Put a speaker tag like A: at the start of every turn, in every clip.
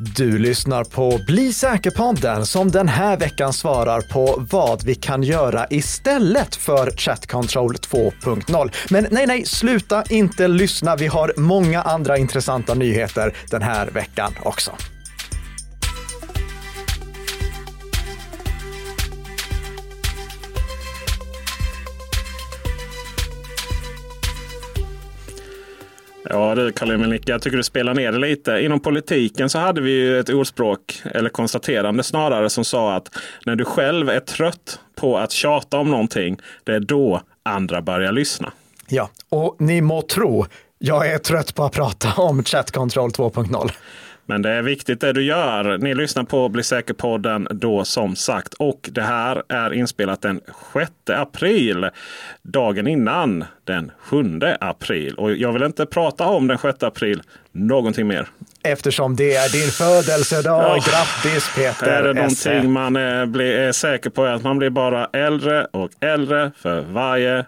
A: Du lyssnar på Bli säker-podden som den här veckan svarar på vad vi kan göra istället för Chat Control 2.0. Men nej, nej, sluta inte lyssna. Vi har många andra intressanta nyheter den här veckan också.
B: Ja du Karl-Emil jag tycker du spelar ner det lite. Inom politiken så hade vi ju ett ordspråk, eller konstaterande snarare, som sa att när du själv är trött på att tjata om någonting, det är då andra börjar lyssna.
A: Ja, och ni må tro, jag är trött på att prata om Chatkontroll 2.0.
B: Men det är viktigt det du gör. Ni lyssnar på Bli säker-podden då som sagt. Och det här är inspelat den 6 april. Dagen innan den 7 april. Och jag vill inte prata om den 6 april någonting mer.
A: Eftersom det är din födelsedag. Ja. Grattis Peter
B: Är det någonting man är, blir, är säker på är att man blir bara äldre och äldre för varje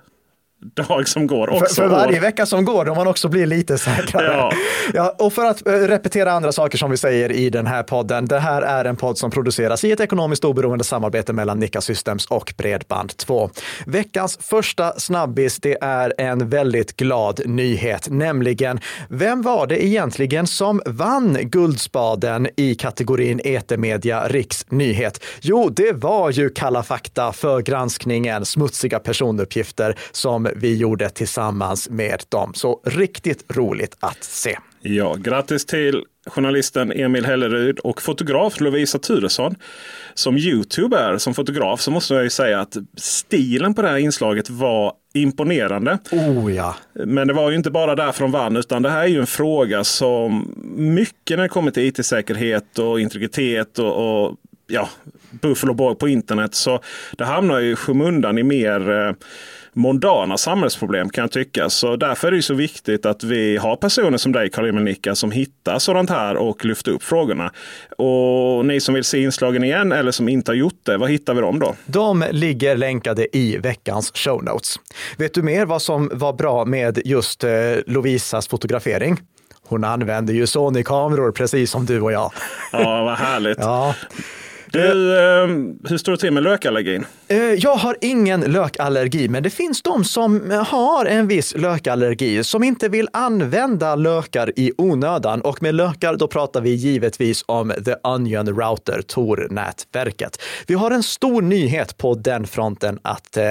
B: dag som går.
A: Också för, för varje vecka som går, då man också blir lite säkrare. Ja. ja. och för att eh, repetera andra saker som vi säger i den här podden. Det här är en podd som produceras i ett ekonomiskt oberoende samarbete mellan Nika Systems och Bredband2. Veckans första snabbis, det är en väldigt glad nyhet, nämligen vem var det egentligen som vann Guldspaden i kategorin etermedia riksnyhet? Jo, det var ju Kalla fakta för granskningen smutsiga personuppgifter som vi gjorde tillsammans med dem. Så riktigt roligt att se.
B: Ja, grattis till journalisten Emil Helleryd och fotograf Lovisa Turesson. Som youtuber, som fotograf, så måste jag ju säga att stilen på det här inslaget var imponerande.
A: Oh ja.
B: Men det var ju inte bara därför de vann, utan det här är ju en fråga som mycket när det kommer till it-säkerhet och integritet och, och ja, Buffalo Boy på internet. Så det hamnar ju skymundan i mer eh, mondana samhällsproblem kan jag tycka. Så därför är det så viktigt att vi har personer som dig Karl-Emil Nicka som hittar sådant här och lyfter upp frågorna. Och ni som vill se inslagen igen eller som inte har gjort det, var hittar vi dem då?
A: De ligger länkade i veckans show notes. Vet du mer vad som var bra med just eh, Lovisas fotografering? Hon använder ju Sony-kameror precis som du och jag.
B: Ja, vad härligt. ja. Du, eh, hur står det till med lökallergin?
A: Eh, jag har ingen lökallergi, men det finns de som har en viss lökallergi som inte vill använda lökar i onödan. Och med lökar, då pratar vi givetvis om The Onion Router, Tor-nätverket. Vi har en stor nyhet på den fronten att eh,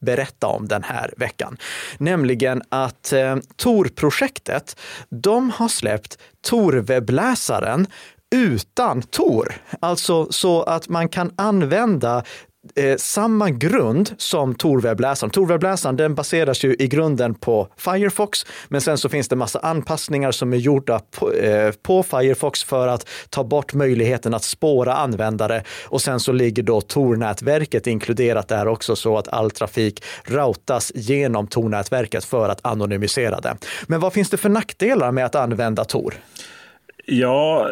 A: berätta om den här veckan, nämligen att eh, Tor-projektet, de har släppt Tor-webbläsaren utan Tor. Alltså så att man kan använda eh, samma grund som Tor-webbläsaren. Tor-webbläsaren den baseras ju i grunden på Firefox, men sen så finns det massa anpassningar som är gjorda på, eh, på Firefox för att ta bort möjligheten att spåra användare. Och sen så ligger då Tor-nätverket inkluderat där också så att all trafik routas genom Tor-nätverket för att anonymisera det. Men vad finns det för nackdelar med att använda Tor?
B: Ja,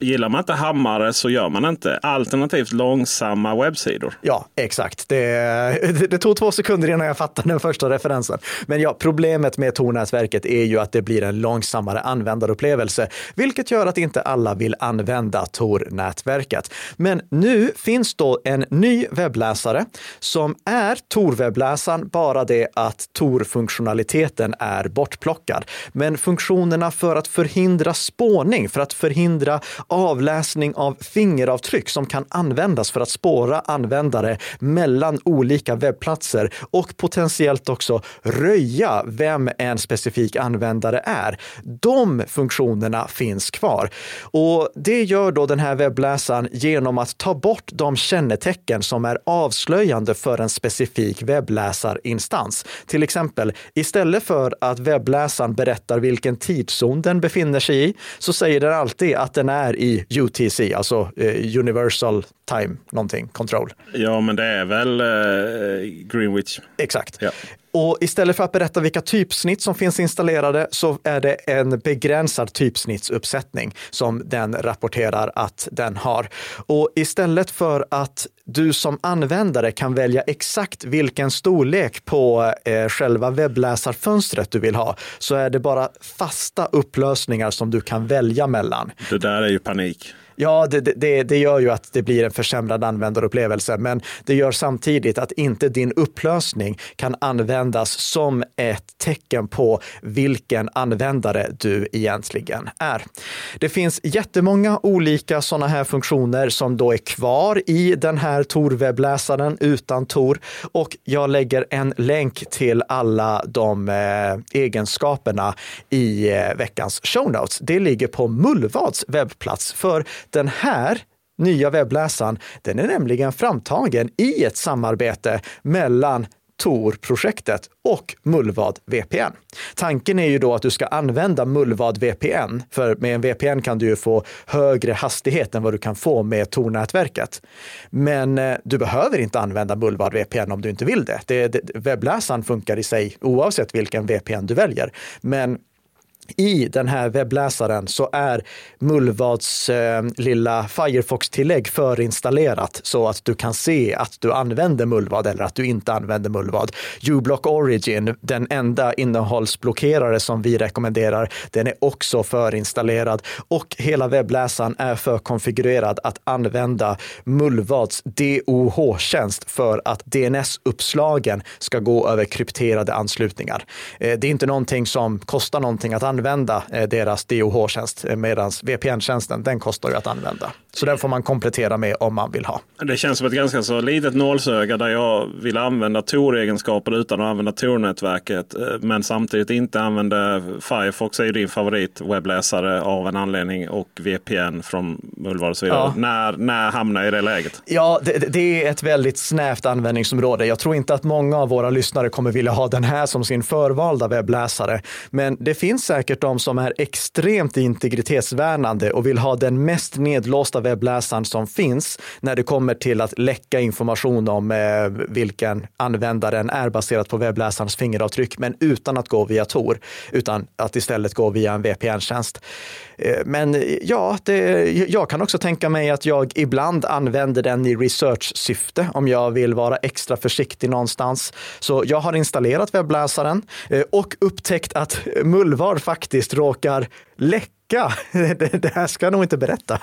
B: Gillar man inte hammare så gör man inte. Alternativt långsamma webbsidor.
A: Ja, exakt. Det, det, tog två sekunder innan jag fattade den första referensen. Men ja, problemet med Tor-nätverket är ju att det blir en långsammare användarupplevelse, vilket gör att inte alla vill använda Tor-nätverket. Men nu finns då en ny webbläsare som är Tor-webbläsaren, bara det att Tor-funktionaliteten är bortplockad. Men funktionerna för att förhindra spåning, för att förhindra avläsning av fingeravtryck som kan användas för att spåra användare mellan olika webbplatser och potentiellt också röja vem en specifik användare är. De funktionerna finns kvar och det gör då den här webbläsaren genom att ta bort de kännetecken som är avslöjande för en specifik webbläsarinstans. Till exempel, istället för att webbläsaren berättar vilken tidszon den befinner sig i, så säger den alltid att den är i UTC, alltså eh, Universal Time någonting, Control.
B: Ja, men det är väl eh, Greenwich.
A: Exakt. Ja. Och istället för att berätta vilka typsnitt som finns installerade så är det en begränsad typsnittsuppsättning som den rapporterar att den har. Och istället för att du som användare kan välja exakt vilken storlek på eh, själva webbläsarfönstret du vill ha, så är det bara fasta upplösningar som du kan välja mellan.
B: Det där är ju panik.
A: Ja, det, det, det, gör ju att det blir en försämrad användarupplevelse, men det gör samtidigt att inte din upplösning kan användas som ett tecken på vilken användare du egentligen är. Det finns jättemånga olika sådana här funktioner som då är kvar i den här Tor-webbläsaren utan Tor och jag lägger en länk till alla de eh, egenskaperna i eh, veckans show notes. Det ligger på Mullvads webbplats för den här nya webbläsaren, den är nämligen framtagen i ett samarbete mellan Tor-projektet och Mullvad VPN. Tanken är ju då att du ska använda Mullvad VPN, för med en VPN kan du ju få högre hastighet än vad du kan få med Tor-nätverket. Men eh, du behöver inte använda Mullvad VPN om du inte vill det. det, det webbläsaren funkar i sig oavsett vilken VPN du väljer. Men i den här webbläsaren så är Mullvads eh, lilla Firefox-tillägg förinstallerat så att du kan se att du använder Mullvad eller att du inte använder Mullvad. uBlock Origin, den enda innehållsblockerare som vi rekommenderar, den är också förinstallerad och hela webbläsaren är förkonfigurerad att använda Mullvads DOH-tjänst för att DNS-uppslagen ska gå över krypterade anslutningar. Eh, det är inte någonting som kostar någonting att använda använda eh, deras DOH-tjänst, eh, medan VPN-tjänsten, den kostar ju att använda. Så den får man komplettera med om man vill ha.
B: Det känns som ett ganska så litet nålsöga där jag vill använda Tor-egenskaper utan att använda Tor-nätverket. Eh, men samtidigt inte använda Firefox är ju din favorit webbläsare av en anledning och VPN från Mullvad och så vidare. Ja. När, när hamnar jag i det läget?
A: Ja, det, det, är ett väldigt snävt användningsområde. Jag tror inte att många av våra lyssnare kommer vilja ha den här som sin förvalda webbläsare. Men det finns säkert de som är extremt integritetsvärnande och vill ha den mest nedlåsta webbläsaren som finns när det kommer till att läcka information om eh, vilken användaren är baserat på webbläsarens fingeravtryck, men utan att gå via Tor, utan att istället gå via en VPN-tjänst. Eh, men ja, det, jag kan också tänka mig att jag ibland använder den i research-syfte om jag vill vara extra försiktig någonstans. Så jag har installerat webbläsaren eh, och upptäckt att Mullvar faktiskt råkar läcka det här ska jag nog inte berätta.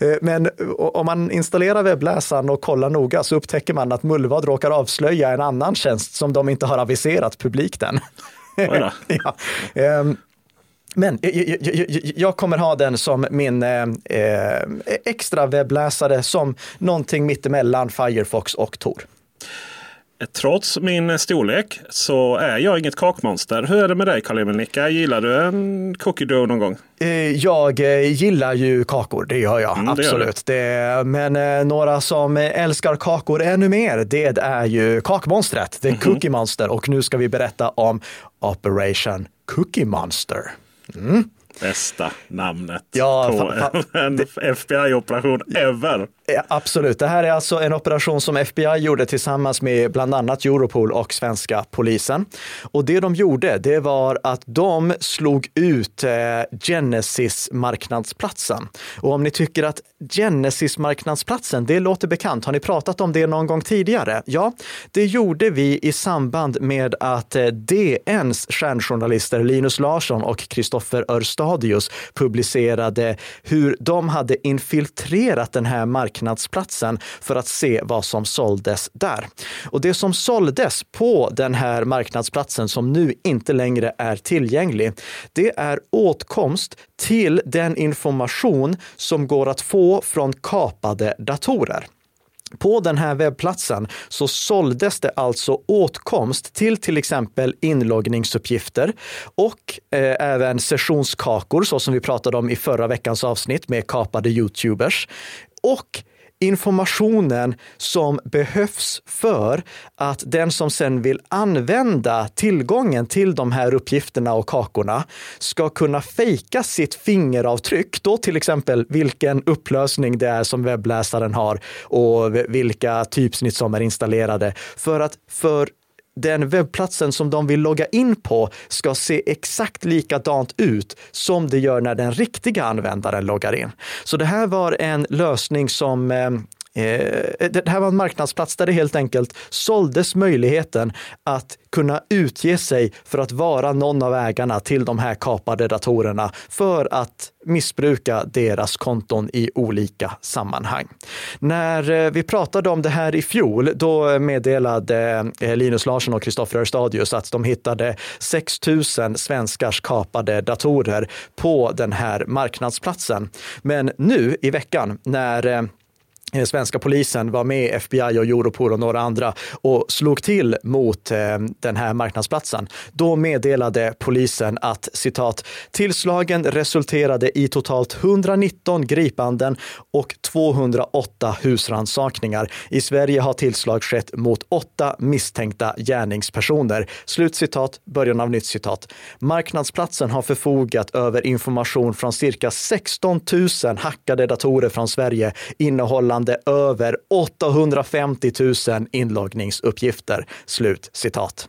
A: Eh, men om man installerar webbläsaren och kollar noga så upptäcker man att Mullvad råkar avslöja en annan tjänst som de inte har aviserat publikt än. ja. Ehm, men jag, kommer ha den som min eh, eh, extra webbläsare som någonting mittemellan Firefox och Tor.
B: Trots min storlek så är jag inget kakmonster. Hur är det med dig Karl-Emil? Gillar du en cookie dough någon gång?
A: Eh, jag eh, gillar ju kakor, det gör jag mm, absolut. Det det, men eh, några som älskar kakor ännu mer, det är ju kakmonstret, det är mm -hmm. Cookie Monster. Och nu ska vi berätta om Operation Cookie Monster.
B: Mm. Bästa namnet ja, på en FBI-operation ever.
A: Ja, absolut. Det här är alltså en operation som FBI gjorde tillsammans med bland annat Europol och svenska polisen. Och det de gjorde, det var att de slog ut eh, Genesis-marknadsplatsen. Och om ni tycker att Genesis-marknadsplatsen, det låter bekant, har ni pratat om det någon gång tidigare? Ja, det gjorde vi i samband med att eh, DNs stjärnjournalister Linus Larsson och Kristoffer Örstadius publicerade hur de hade infiltrerat den här marknaden marknadsplatsen för att se vad som såldes där. Och det som såldes på den här marknadsplatsen som nu inte längre är tillgänglig, det är åtkomst till den information som går att få från kapade datorer. På den här webbplatsen så såldes det alltså åtkomst till till exempel inloggningsuppgifter och eh, även sessionskakor så som vi pratade om i förra veckans avsnitt med kapade Youtubers och informationen som behövs för att den som sen vill använda tillgången till de här uppgifterna och kakorna ska kunna fejka sitt fingeravtryck, då till exempel vilken upplösning det är som webbläsaren har och vilka typsnitt som är installerade. För att för den webbplatsen som de vill logga in på ska se exakt likadant ut som det gör när den riktiga användaren loggar in. Så det här var en lösning som eh, Eh, det här var en marknadsplats där det helt enkelt såldes möjligheten att kunna utge sig för att vara någon av ägarna till de här kapade datorerna för att missbruka deras konton i olika sammanhang. När eh, vi pratade om det här i fjol, då meddelade eh, Linus Larsson och Kristoffer Örstadius att de hittade 6 000 svenskars kapade datorer på den här marknadsplatsen. Men nu i veckan när Eh, svenska polisen var med FBI och Europol och några andra och slog till mot eh, den här marknadsplatsen. Då meddelade polisen att citat, tillslagen resulterade i totalt 119 gripanden och 208 husransakningar. I Sverige har tillslag skett mot åtta misstänkta gärningspersoner. Slutcitat, början av nytt citat. Marknadsplatsen har förfogat över information från cirka 16 000 hackade datorer från Sverige innehållande innehållande över 850 000 inloggningsuppgifter. Slut citat.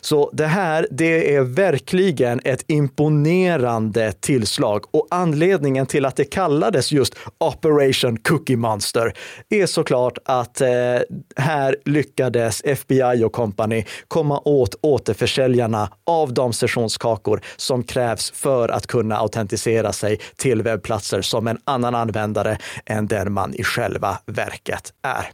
A: Så det här, det är verkligen ett imponerande tillslag och anledningen till att det kallades just Operation Cookie Monster är såklart att eh, här lyckades FBI och company komma åt återförsäljarna av de sessionskakor som krävs för att kunna autentisera sig till webbplatser som en annan användare än den man i själva verket är.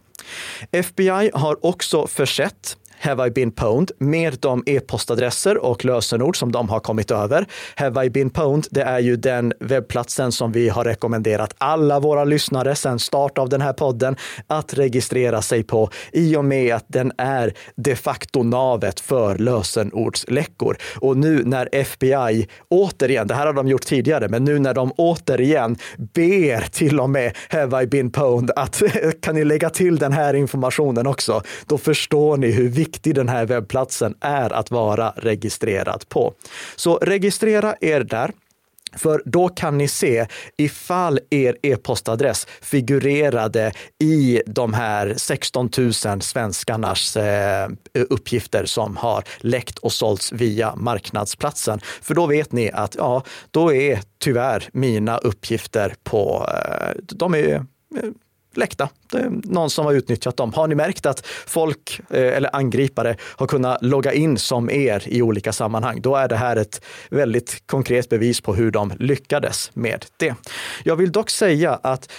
A: FBI har också försett Have I been pwned med de e-postadresser och lösenord som de har kommit över. Have I been pwned, det är ju den webbplatsen som vi har rekommenderat alla våra lyssnare sedan start av den här podden att registrera sig på i och med att den är de facto navet för lösenordsläckor. Och nu när FBI återigen, det här har de gjort tidigare, men nu när de återigen ber till och med Have I been pwned att kan ni lägga till den här informationen också? Då förstår ni hur viktigt viktig den här webbplatsen är att vara registrerad på. Så registrera er där. För då kan ni se ifall er e-postadress figurerade i de här 16 000 svenskarnas eh, uppgifter som har läckt och sålts via marknadsplatsen. För då vet ni att ja, då är tyvärr mina uppgifter på, eh, de är eh, läckta. Det är någon som har utnyttjat dem. Har ni märkt att folk eh, eller angripare har kunnat logga in som er i olika sammanhang, då är det här ett väldigt konkret bevis på hur de lyckades med det. Jag vill dock säga att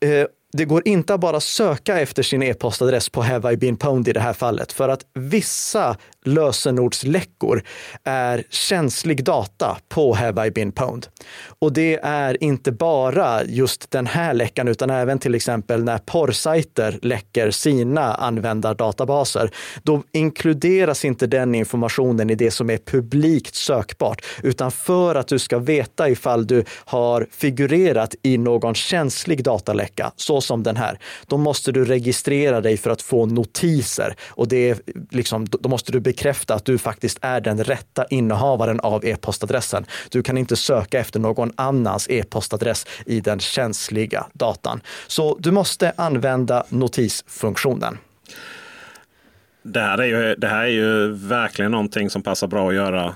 A: eh, det går inte att bara söka efter sin e-postadress på Have I been pwned i det här fallet, för att vissa lösenordsläckor är känslig data på Have I been pwned. Och det är inte bara just den här läckan, utan även till exempel när porrsajter läcker sina användardatabaser. Då inkluderas inte den informationen i det som är publikt sökbart, utan för att du ska veta ifall du har figurerat i någon känslig dataläcka, så som den här, då måste du registrera dig för att få notiser. Och det är liksom, då måste du bekräfta att du faktiskt är den rätta innehavaren av e-postadressen. Du kan inte söka efter någon annans e-postadress i den känsliga datan. Så du måste använda notisfunktionen.
B: Det här, är ju, det här är ju verkligen någonting som passar bra att göra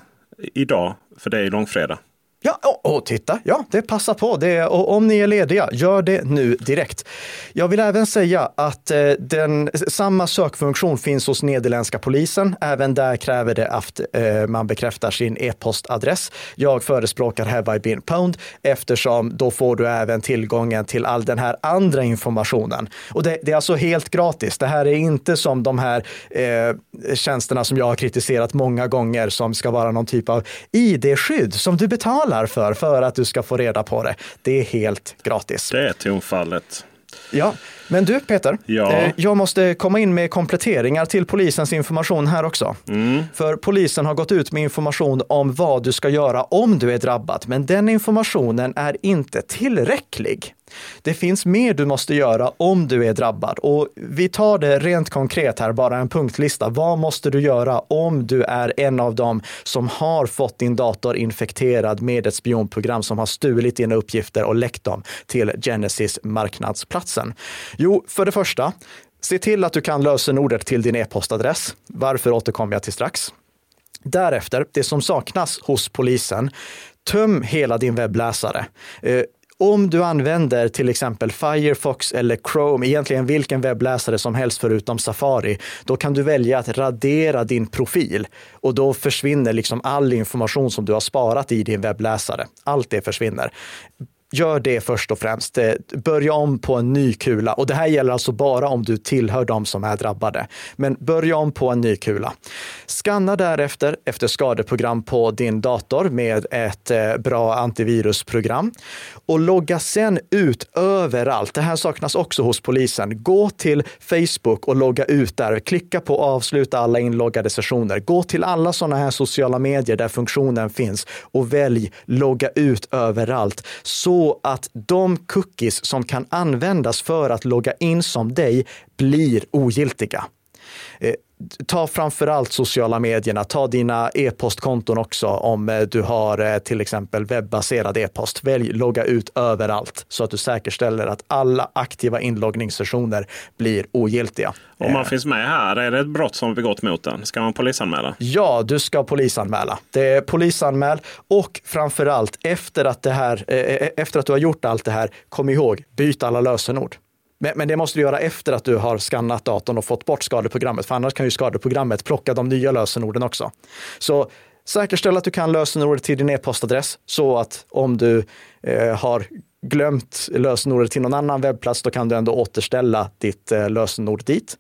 B: idag, för det är ju långfredag.
A: Ja, och, och titta, ja, det passar på. Det, och om ni är lediga, gör det nu direkt. Jag vill även säga att eh, den, samma sökfunktion finns hos nederländska polisen. Även där kräver det att eh, man bekräftar sin e-postadress. Jag förespråkar Have I been pwned eftersom då får du även tillgången till all den här andra informationen. Och det, det är alltså helt gratis. Det här är inte som de här eh, tjänsterna som jag har kritiserat många gånger som ska vara någon typ av id-skydd som du betalar betalar för, för att du ska få reda på det. Det är helt gratis.
B: Det är tonfallet.
A: Ja, men du Peter,
B: ja.
A: Eh, jag måste komma in med kompletteringar till polisens information här också.
B: Mm.
A: För polisen har gått ut med information om vad du ska göra om du är drabbad, men den informationen är inte tillräcklig. Det finns mer du måste göra om du är drabbad och vi tar det rent konkret här, bara en punktlista. Vad måste du göra om du är en av dem som har fått din dator infekterad med ett spionprogram som har stulit dina uppgifter och läckt dem till Genesis marknadsplatsen? Jo, för det första, se till att du kan lösenordet till din e-postadress. Varför återkommer jag till strax. Därefter, det som saknas hos polisen, töm hela din webbläsare. Eh, om du använder till exempel Firefox eller Chrome, egentligen vilken webbläsare som helst förutom Safari, då kan du välja att radera din profil och då försvinner liksom all information som du har sparat i din webbläsare. Allt det försvinner gör det först och främst. Eh, börja om på en ny kula. Och det här gäller alltså bara om du tillhör de som är drabbade. Men börja om på en ny kula. Skanna därefter efter skadeprogram på din dator med ett eh, bra antivirusprogram och logga sen ut överallt. Det här saknas också hos polisen. Gå till Facebook och logga ut där. Klicka på avsluta alla inloggade sessioner. Gå till alla sådana här sociala medier där funktionen finns och välj logga ut överallt. Så att de cookies som kan användas för att logga in som dig blir ogiltiga. Eh, ta framför allt sociala medierna, ta dina e-postkonton också om eh, du har eh, till exempel webbaserad e-post. Välj logga ut överallt så att du säkerställer att alla aktiva inloggningssessioner blir ogiltiga.
B: Om man finns med här, är det ett brott som begått mot den? Ska man polisanmäla?
A: Ja, du ska polisanmäla. Det är polisanmäl och framför allt efter att, det här, efter att du har gjort allt det här, kom ihåg, byt alla lösenord. Men, men, det måste du göra efter att du har skannat datorn och fått bort skadeprogrammet, för annars kan ju skadeprogrammet plocka de nya lösenorden också. Så säkerställ att du kan lösenordet till din e-postadress så att om du eh, har glömt lösenordet till någon annan webbplats, då kan du ändå återställa ditt eh, lösenord dit.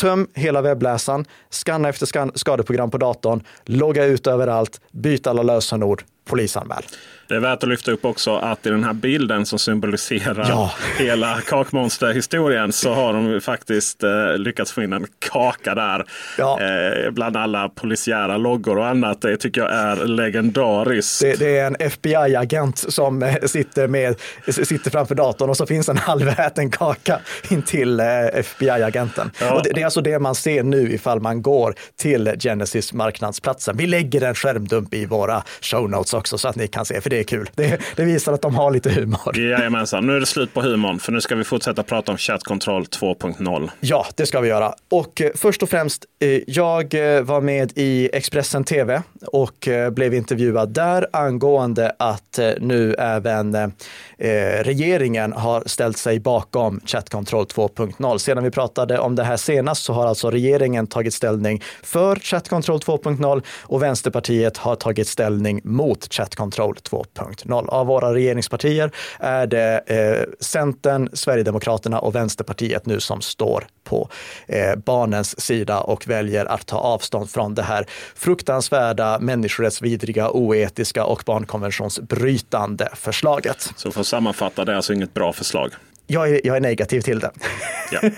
A: Töm hela webbläsaren, skanna efter skadeprogram på datorn, logga ut överallt, byt alla lösenord, polisanmäl.
B: Det är värt att lyfta upp också att i den här bilden som symboliserar ja. hela kakmonsterhistorien så har de faktiskt eh, lyckats få in en kaka där. Ja. Eh, bland alla polisiära loggor och annat. Det tycker jag är legendariskt.
A: Det, det är en FBI-agent som eh, sitter, med, sitter framför datorn och så finns en halväten kaka in till eh, FBI-agenten. Ja. Det, det, är alltså det man ser nu ifall man går till Genesis marknadsplatsen. Vi lägger en skärmdump i våra show notes också så att ni kan se. För det är kul. Det, det visar att de har lite humor.
B: Jajamensan, nu är det slut på humorn för nu ska vi fortsätta prata om Chat Control 2.0.
A: Ja, det ska vi göra. Och eh, först och främst, eh, jag eh, var med i Expressen TV och blev intervjuad där angående att nu även regeringen har ställt sig bakom Chat Control 2.0. Sedan vi pratade om det här senast så har alltså regeringen tagit ställning för Chat Control 2.0 och Vänsterpartiet har tagit ställning mot Chat Control 2.0. Av våra regeringspartier är det eh, Centern, Sverigedemokraterna och Vänsterpartiet nu som står på eh, barnens sida och väljer att ta avstånd från det här fruktansvärda, människorättsvidriga, oetiska och barnkonventionsbrytande förslaget.
B: Så för att sammanfatta, det är alltså inget bra förslag?
A: Jag är, jag är negativ till det. Ja.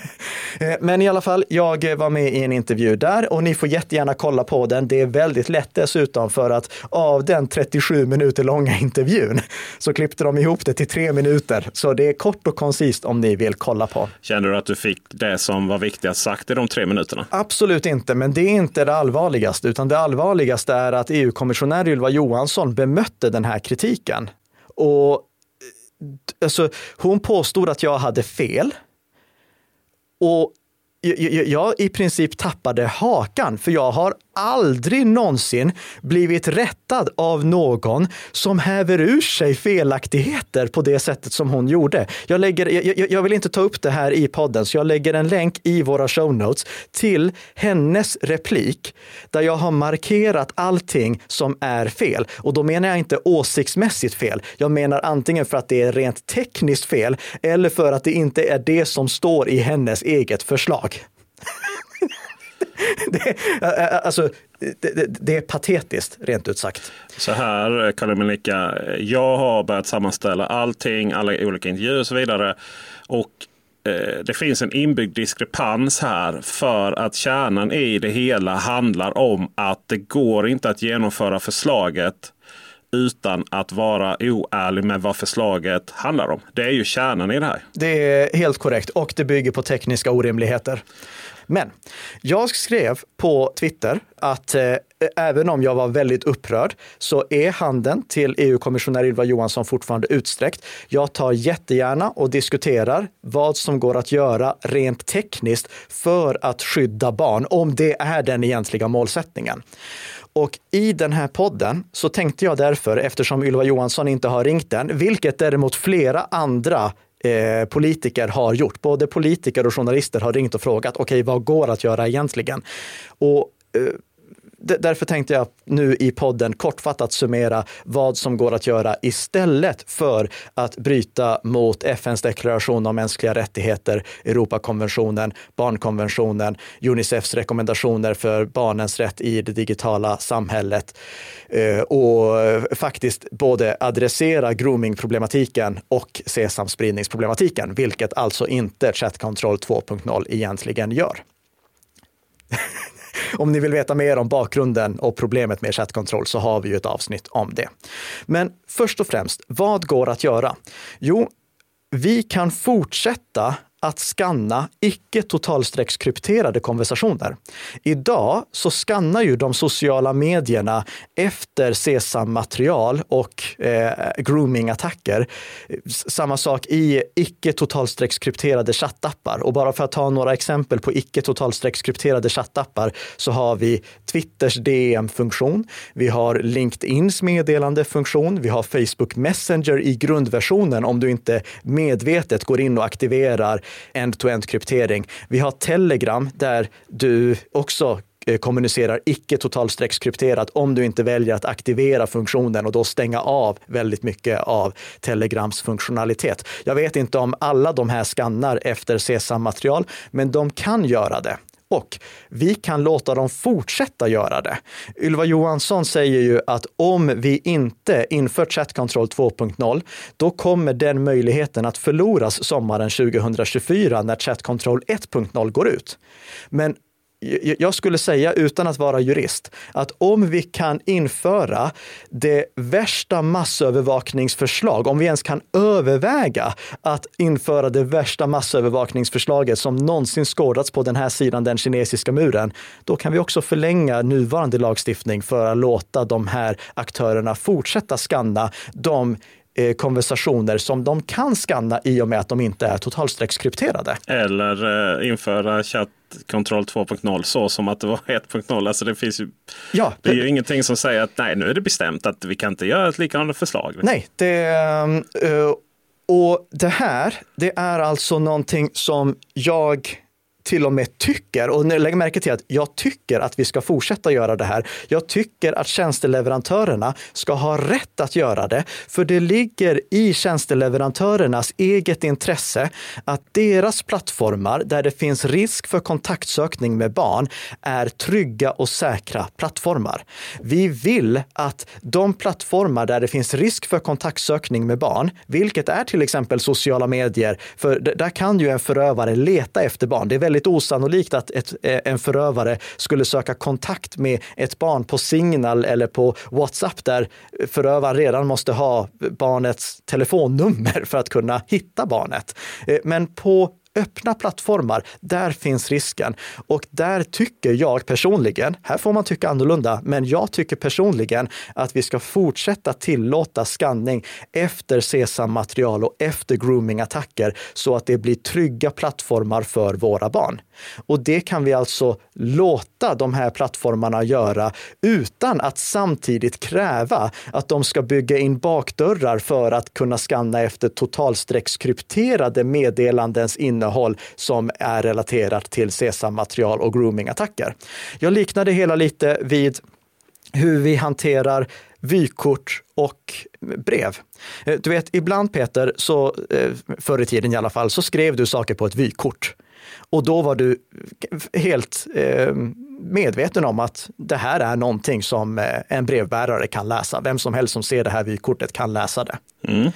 A: Eh, men i alla fall, jag var med i en intervju där och ni får jättegärna kolla på den. Det är väldigt lätt dessutom för att av den 37 minuter långa intervjun så klippte de ihop det till tre minuter. Så det är kort och koncist om ni vill kolla på.
B: Känner du att du fick det som var viktigast sagt i de tre minuterna?
A: Absolut inte, men det är inte det allvarligaste, utan det allvarligaste är att EU-kommissionär Ylva Johansson bemötte den här kritiken. Och alltså, hon påstod att jag hade fel. Och jag, jag, jag, i princip tappade hakan, för jag har aldrig någonsin blivit rättad av någon som häver ur sig felaktigheter på det sättet som hon gjorde. Jag, lägger, jag, jag vill inte ta upp det här i podden, så jag lägger en länk i våra show notes till hennes replik där jag har markerat allting som är fel. Och då menar jag inte åsiktsmässigt fel. Jag menar antingen för att det är rent tekniskt fel eller för att det inte är det som står i hennes eget förslag. det, alltså, det, det, är patetiskt, rent ut sagt.
B: Så här, Kalle Melika, jag har börjat sammanställa allting, alla olika intervjuer och så vidare. Och eh, det finns en inbyggd diskrepans här för att kärnan i det hela handlar om att det går inte att genomföra förslaget utan att vara oärlig med vad förslaget handlar om. Det är ju kärnan i det här.
A: Det är helt korrekt och det bygger på tekniska orimligheter. Men jag skrev på Twitter att eh, även om jag var väldigt upprörd så är handen till EU-kommissionär Ylva Johansson fortfarande utsträckt. Jag tar jättegärna och diskuterar vad som går att göra rent tekniskt för att skydda barn, om det är den egentliga målsättningen. Och i den här podden så tänkte jag därför, eftersom Ylva Johansson inte har ringt den, vilket däremot flera andra eh, politiker har gjort. Både politiker och journalister har ringt och frågat, okej, okay, vad går att göra egentligen? Och eh, därför tänkte jag nu i podden kortfattat summera vad som går att göra istället för att bryta mot FNs deklaration om mänskliga rättigheter, Europakonventionen, barnkonventionen, Unicefs rekommendationer för barnens rätt i det digitala samhället eh, och faktiskt både adressera groomingproblematiken och sesamspridningsproblematiken, vilket alltså inte Chat Control 2.0 egentligen gör. om ni vill veta mer om bakgrunden och problemet med chattkontroll så har vi ju ett avsnitt om det. Men först och främst, vad går att göra? Jo, vi kan fortsätta att skanna icke totalstreckskrypterade konversationer. Idag så skannar ju de sociala medierna efter SESAM-material och eh, grooming-attacker. Samma sak i icke totalstreckskrypterade chattappar. Och bara för att ta några exempel på icke totalstreckskrypterade chattappar så har vi Twitters DM-funktion, vi har LinkedIns meddelandefunktion, vi har Facebook Messenger i grundversionen om du inte medvetet går in och aktiverar end-to-end kryptering. Vi har Telegram där du också eh, kommunicerar icke totalstreckskrypterat om du inte väljer att aktivera funktionen och då stänga av väldigt mycket av Telegrams funktionalitet. Jag vet inte om alla de här skannar efter CSAM-material, men de kan göra det. Och vi kan låta dem fortsätta göra det. Ylva Johansson säger ju att om vi inte inför Chat Control 2.0, då kommer den möjligheten att förloras sommaren 2024 när Chat Control 1.0 går ut. Men jag skulle säga, utan att vara jurist, att om vi kan införa det värsta massövervakningsförslag, om vi ens kan överväga att införa det värsta massövervakningsförslaget som någonsin skådats på den här sidan den kinesiska muren, då kan vi också förlänga nuvarande lagstiftning för att låta de här aktörerna fortsätta skanna de Eh, konversationer som de kan skanna i och med att de inte är totalstreckskrypterade.
B: Eller eh, införa chattkontroll 2.0 så som att det var 1.0. Alltså det finns ju, ja, det är ju ingenting som säger att nej, nu är det bestämt att vi kan inte göra ett liknande förslag.
A: Nej, det, uh, och det här, det är alltså någonting som jag till och med tycker, och lägg märke till att jag tycker att vi ska fortsätta göra det här. Jag tycker att tjänsteleverantörerna ska ha rätt att göra det, för det ligger i tjänsteleverantörernas eget intresse att deras plattformar där det finns risk för kontaktsökning med barn är trygga och säkra plattformar. Vi vill att de plattformar där det finns risk för kontaktsökning med barn, vilket är till exempel sociala medier, för där kan ju en förövare leta efter barn. Det är väldigt väldigt osannolikt att ett, eh, en förövare skulle söka kontakt med ett barn på Signal eller på WhatsApp där förövaren redan måste ha barnets telefonnummer för att kunna hitta barnet. Eh, men på öppna plattformar, där finns risken. Och där tycker jag personligen, här får man tycka annorlunda, men jag tycker personligen att vi ska fortsätta tillåta skanning efter SESAM-material och efter grooming-attacker så att det blir trygga plattformar för våra barn. Och det kan vi alltså låta de här plattformarna göra utan att samtidigt kräva att de ska bygga in bakdörrar för att kunna skanna efter totalstreckskrypterade meddelandens innehåll som är relaterat till SESAM-material och grooming-attacker. Jag liknar det hela lite vid hur vi hanterar vykort och brev. Eh, du vet, ibland Peter, så, eh, förr i tiden i alla fall, så skrev du saker på ett vykort. Och då var du helt eh, medveten om att det här är någonting som eh, en brevbärare kan läsa. Vem som helst som ser det här vykortet kan läsa det. Mm.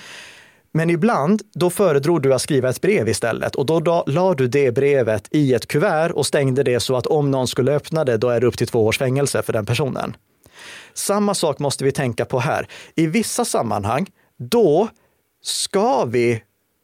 A: Men ibland, då föredrog du att skriva ett brev istället och då, då la du det brevet i ett kuvert och stängde det så att om någon skulle öppna det, då är det upp till två års fängelse för den personen. Samma sak måste vi tänka på här. I vissa sammanhang, då ska vi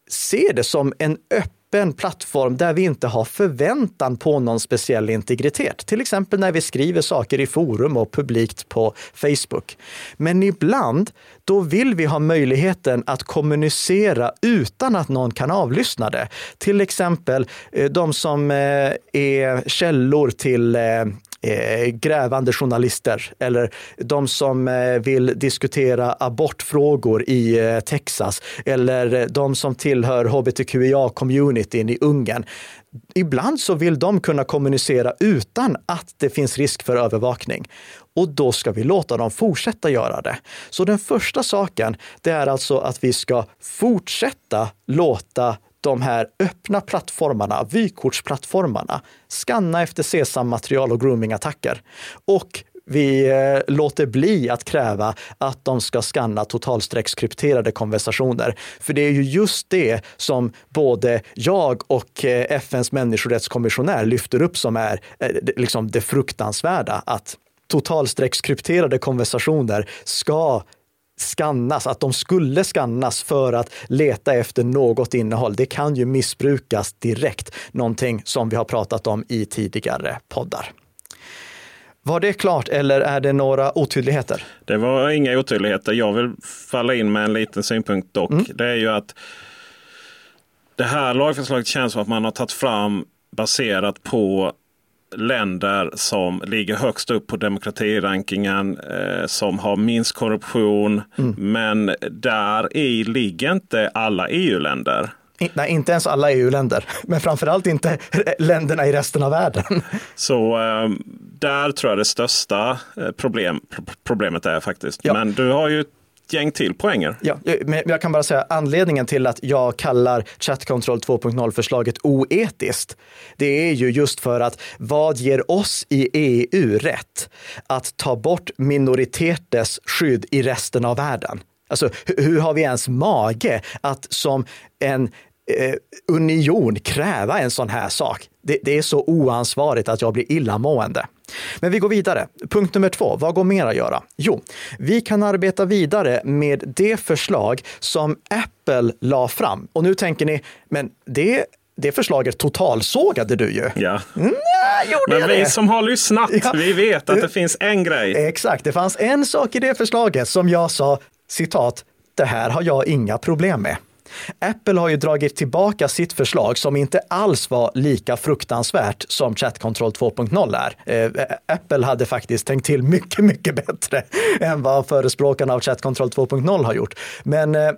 A: se det som en öppen öppen plattform där vi inte har förväntan på någon speciell integritet. Till exempel när vi skriver saker i forum och publikt på Facebook. Men ibland, då vill vi ha möjligheten att kommunicera utan att någon kan avlyssna det. Till exempel eh, de som eh, är källor till eh, eh, grävande journalister eller de som eh, vill diskutera abortfrågor i eh, Texas eller de som tillhör hbtqia-communityn i Ungern. Ibland så vill de kunna kommunicera utan att det finns risk för övervakning. Och då ska vi låta dem fortsätta göra det. Så den första saken, det är alltså att vi ska fortsätta låta de här öppna plattformarna, vykortsplattformarna, skanna efter SESAM-material och groomingattacker. Och vi eh, låter bli att kräva att de ska skanna totalstreckskrypterade konversationer. För det är ju just det som både jag och eh, FNs människorättskommissionär lyfter upp som är eh, liksom det fruktansvärda, att totalstreckskrypterade konversationer ska skannas, att de skulle skannas för att leta efter något innehåll. Det kan ju missbrukas direkt, någonting som vi har pratat om i tidigare poddar. Var det klart eller är det några otydligheter?
B: Det var inga otydligheter. Jag vill falla in med en liten synpunkt dock. Mm. Det är ju att det här lagförslaget känns som att man har tagit fram baserat på länder som ligger högst upp på demokratirankingen, eh, som har minst korruption. Mm. Men där i ligger inte alla EU-länder.
A: Nej, inte ens alla EU-länder, men framförallt inte länderna i resten av världen.
B: Så eh, där tror jag det största eh, problem, problemet är faktiskt. Ja. Men du har ju gäng till poänger.
A: Ja, eh, men jag kan bara säga anledningen till att jag kallar Chat Control 2.0-förslaget oetiskt. Det är ju just för att vad ger oss i EU rätt att ta bort minoriteters skydd i resten av världen? Alltså, hur har vi ens mage att som en eh, union kräva en sån här sak. Det, det, är så oansvarigt att jag blir illamående. Men vi går vidare. Punkt nummer två, vad går mer att göra? Jo, vi kan arbeta vidare med det förslag som Apple la fram. Och nu tänker ni, men det det förslaget totalsågade du ju.
B: Ja. Mm, Men vi det? som har lyssnat, ja. vi vet att det finns en grej.
A: Exakt, det fanns en sak i det förslaget som jag sa, citat, det här har jag inga problem med. Apple har ju dragit tillbaka sitt förslag som inte alls var lika fruktansvärt som Chat Control 2.0 är. Eh, Apple hade faktiskt tänkt till mycket, mycket bättre än vad förespråkarna av Chat Control 2.0 har gjort. Men eh,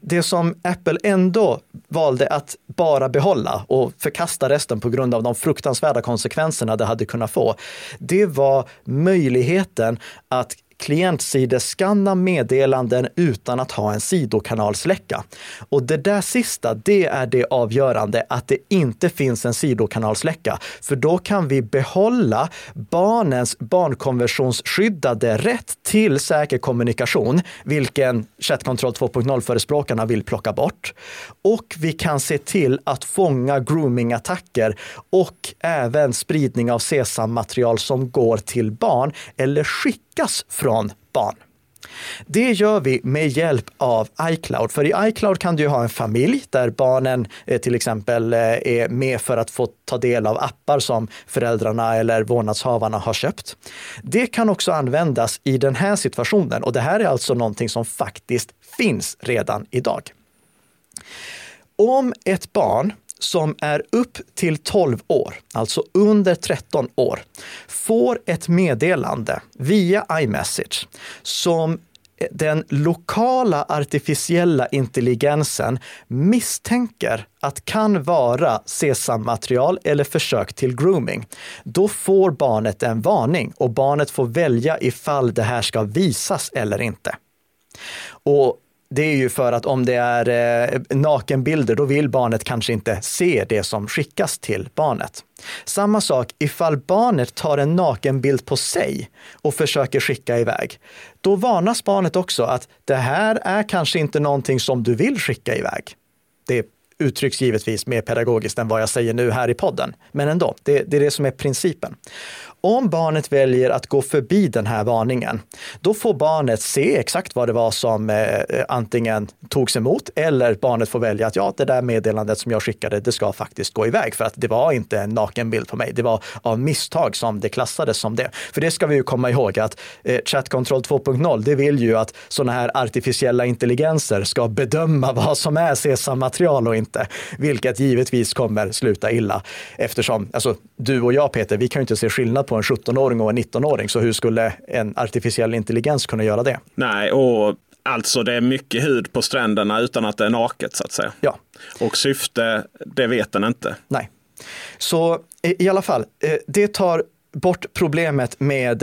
A: det som Apple ändå valde att bara behålla och förkasta resten på grund av de fruktansvärda konsekvenserna det hade kunnat få, det var möjligheten att klientsideskanna meddelanden utan att ha en sidokanalsläcka. Och det där sista, det är det avgörande, att det inte finns en sidokanalsläcka. För då kan vi behålla barnens barnkonventionsskyddade rätt till säker kommunikation, vilken Chatkontroll 2.0-förespråkarna vill plocka bort. Och vi kan se till att fånga groomingattacker och även spridning av SESAM-material som går till barn eller skick skickas från barn. Det gör vi med hjälp av iCloud. För i iCloud kan du ha en familj där barnen eh, till exempel eh, är med för att få ta del av appar som föräldrarna eller vårdnadshavarna har köpt. Det kan också användas i den här situationen och det här är alltså någonting som faktiskt finns redan idag. Om ett barn som är upp till 12 år, alltså under 13 år, får ett meddelande via iMessage som den lokala artificiella intelligensen misstänker att kan vara SESAM-material eller försök till grooming. Då får barnet en varning och barnet får välja ifall det här ska visas eller inte. Och det är ju för att om det är eh, nakenbilder, då vill barnet kanske inte se det som skickas till barnet. Samma sak ifall barnet tar en nakenbild på sig och försöker skicka iväg. Då varnas barnet också att det här är kanske inte någonting som du vill skicka iväg. Det uttrycks givetvis mer pedagogiskt än vad jag säger nu här i podden. Men ändå, det, det är det som är principen. Om barnet väljer att gå förbi den här varningen, då får barnet se exakt vad det var som eh, antingen togs emot eller barnet får välja att ja, det där meddelandet som jag skickade, det ska faktiskt gå iväg för att det var inte en nakenbild på mig. Det var av misstag som det klassades som det. För det ska vi ju komma ihåg att eh, Chat Control 2.0, det vill ju att sådana här artificiella intelligenser ska bedöma vad som är SESAM-material och inte inte, vilket givetvis kommer sluta illa eftersom alltså, du och jag Peter, vi kan ju inte se skillnad på en 17-åring och en 19-åring, så hur skulle en artificiell intelligens kunna göra det?
B: Nej, och Alltså det är mycket hud på stränderna utan att det är naket så att säga.
A: Ja.
B: Och syfte, det vet den inte.
A: Nej. Så i alla fall, eh, det tar bort problemet med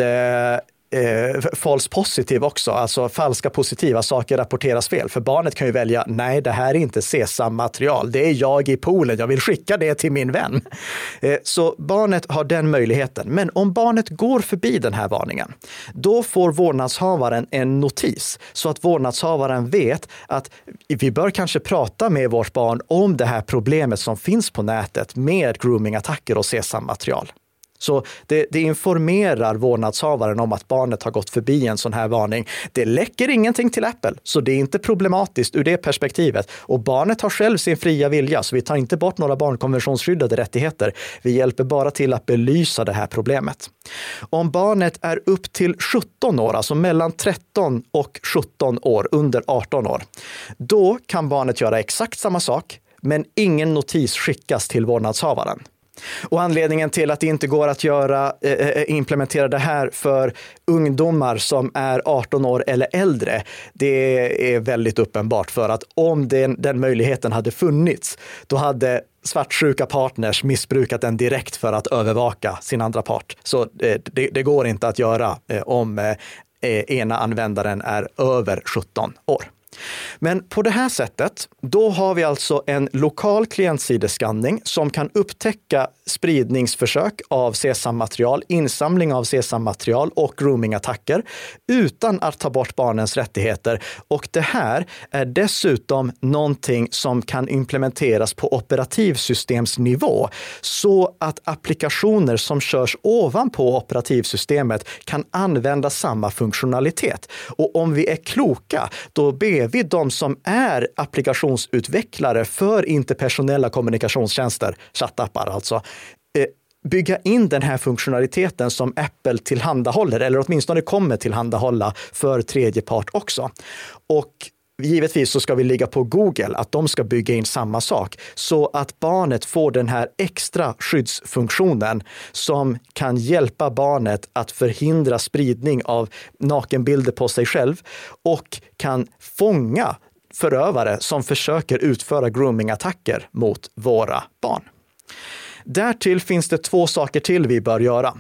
A: eh, false positive också, alltså falska positiva saker rapporteras fel. För barnet kan ju välja, nej, det här är inte SESAM-material, det är jag i poolen, jag vill skicka det till min vän. Eh, så barnet har den möjligheten. Men om barnet går förbi den här varningen, då får vårdnadshavaren en notis så att vårdnadshavaren vet att vi bör kanske prata med vårt barn om det här problemet som finns på nätet med groomingattacker och SESAM-material. Så det, det, informerar vårdnadshavaren om att barnet har gått förbi en sån här varning. Det läcker ingenting till Apple, så det är inte problematiskt ur det perspektivet. Och barnet har själv sin fria vilja, så vi tar inte bort några barnkonventionsskyddade rättigheter. Vi hjälper bara till att belysa det här problemet. Om barnet är upp till 17 år, alltså mellan 13 och 17 år, under 18 år, då kan barnet göra exakt samma sak, men ingen notis skickas till vårdnadshavaren. Och anledningen till att det inte går att göra, eh, eh, eh implementera det här för ungdomar som är 18 år eller äldre, det är väldigt uppenbart för att om den, den möjligheten hade funnits, då hade svartsjuka partners missbrukat den direkt för att övervaka sin andra part. Så eh, det, det går inte att göra eh, om eh, eh ena användaren är över 17 år. Men på det här sättet, då har vi alltså en lokal klientsideskanning som kan upptäcka spridningsförsök av CSAM-material, insamling av CSAM-material och groomingattacker utan att ta bort barnens rättigheter. Och det här är dessutom någonting som kan implementeras på operativsystemsnivå så att applikationer som körs ovanpå operativsystemet kan använda samma funktionalitet. Och om vi är kloka, då ber vi de som är applikationsutvecklare för interpersonella kommunikationstjänster, chattappar alltså, eh, bygga in den här funktionaliteten som Apple tillhandahåller, eller åtminstone kommer tillhandahålla för tredje part också. Och Givetvis så ska vi ligga på Google att de ska bygga in samma sak så att barnet får den här extra skyddsfunktionen som kan hjälpa barnet att förhindra spridning av nakenbilder på sig själv och kan fånga förövare som försöker utföra groomingattacker mot våra barn. Därtill finns det två saker till vi bör göra.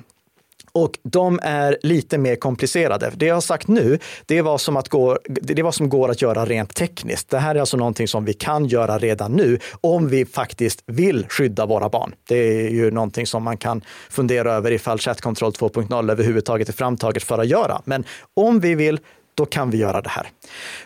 A: Och de är lite mer komplicerade. Det jag har sagt nu, det är vad som, att gå, det är vad som går att göra rent tekniskt. Det här är alltså någonting som vi kan göra redan nu om vi faktiskt vill skydda våra barn. Det är ju någonting som man kan fundera över ifall Chat Control 2.0 överhuvudtaget är framtaget för att göra. Men om vi vill, då kan vi göra det här.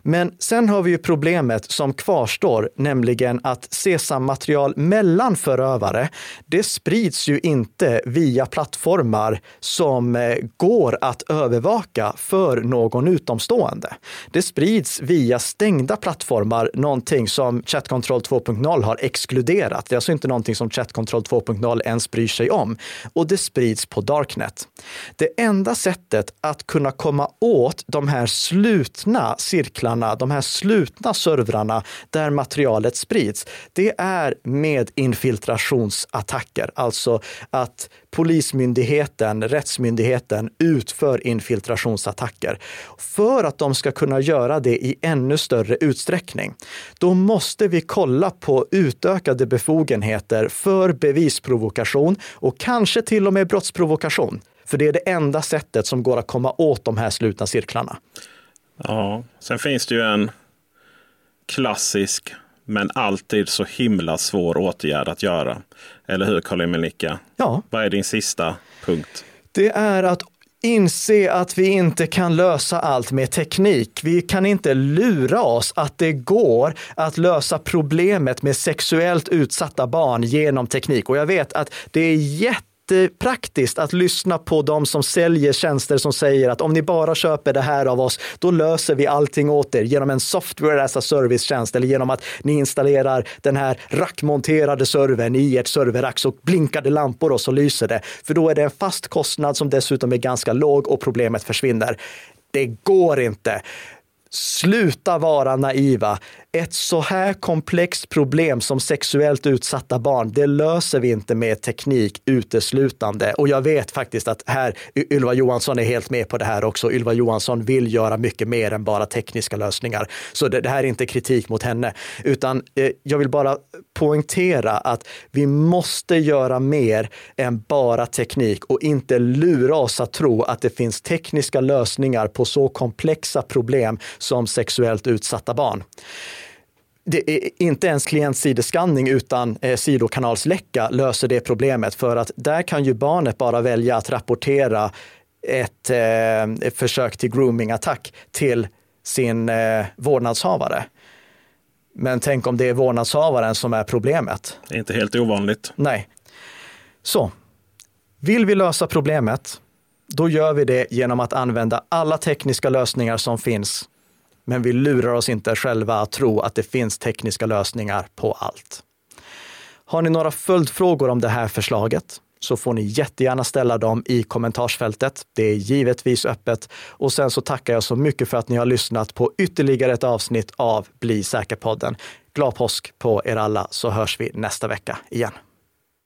A: Men sen har vi ju problemet som kvarstår, nämligen att Sesam material mellan förövare, det sprids ju inte via plattformar som eh, går att övervaka för någon utomstående. Det sprids via stängda plattformar, någonting som Chat Control 2.0 har exkluderat. Det är alltså inte någonting som Chat Control 2.0 ens bryr sig om. Och det sprids på Darknet. Det enda sättet att kunna komma åt de här slutna cirklarna, de här slutna servrarna där materialet sprids, det är med infiltrationsattacker. Alltså att Polismyndigheten, rättsmyndigheten utför infiltrationsattacker. För att de ska kunna göra det i ännu större utsträckning, då måste vi kolla på utökade befogenheter för bevisprovokation och kanske till och med brottsprovokation. För det är det enda sättet som går att komma åt de här slutna cirklarna.
B: Ja, sen finns det ju en klassisk men alltid så himla svår åtgärd att göra. Eller hur Karl Melika?
A: Ja.
B: Vad är din sista punkt?
A: Det är att inse att vi inte kan lösa allt med teknik. Vi kan inte lura oss att det går att lösa problemet med sexuellt utsatta barn genom teknik. Och jag vet att det är jätte jättepraktiskt att lyssna på de som säljer tjänster som säger att om ni bara köper det här av oss, då löser vi allting åt er genom en software as a service-tjänst eller genom att ni installerar den här rackmonterade servern i ert serverrack så blinkar det lampor och så lyser det. För då är det en fast kostnad som dessutom är ganska låg och problemet försvinner. Det går inte. Sluta vara naiva. Ett så här komplext problem som sexuellt utsatta barn, det löser vi inte med teknik uteslutande. Och jag vet faktiskt att här, Ylva Johansson är helt med på det här också. Ylva Johansson vill göra mycket mer än bara tekniska lösningar. Så det, det här är inte kritik mot henne, utan eh, jag vill bara poängtera att vi måste göra mer än bara teknik och inte lura oss att tro att det finns tekniska lösningar på så komplexa problem som sexuellt utsatta barn inte ens klientsideskanning utan eh, sidokanalsläcka löser det problemet för att där kan ju barnet bara välja att rapportera ett, eh, ett försök till groomingattack till sin eh, vårdnadshavare. Men tänk om det är vårdnadshavaren som är problemet.
B: Det är inte helt ovanligt.
A: Nej. Så, vill vi lösa problemet, då gör vi det genom att använda alla tekniska lösningar som finns men vi lurar oss inte själva att tro att det finns tekniska lösningar på allt. Har ni några följdfrågor om det här förslaget så får ni jättegärna ställa dem i kommentarsfältet. Det är givetvis öppet. Och sen så tackar jag så mycket för att ni har lyssnat på ytterligare ett avsnitt av Bli säker-podden. Glad påsk på er alla så hörs vi nästa vecka igen.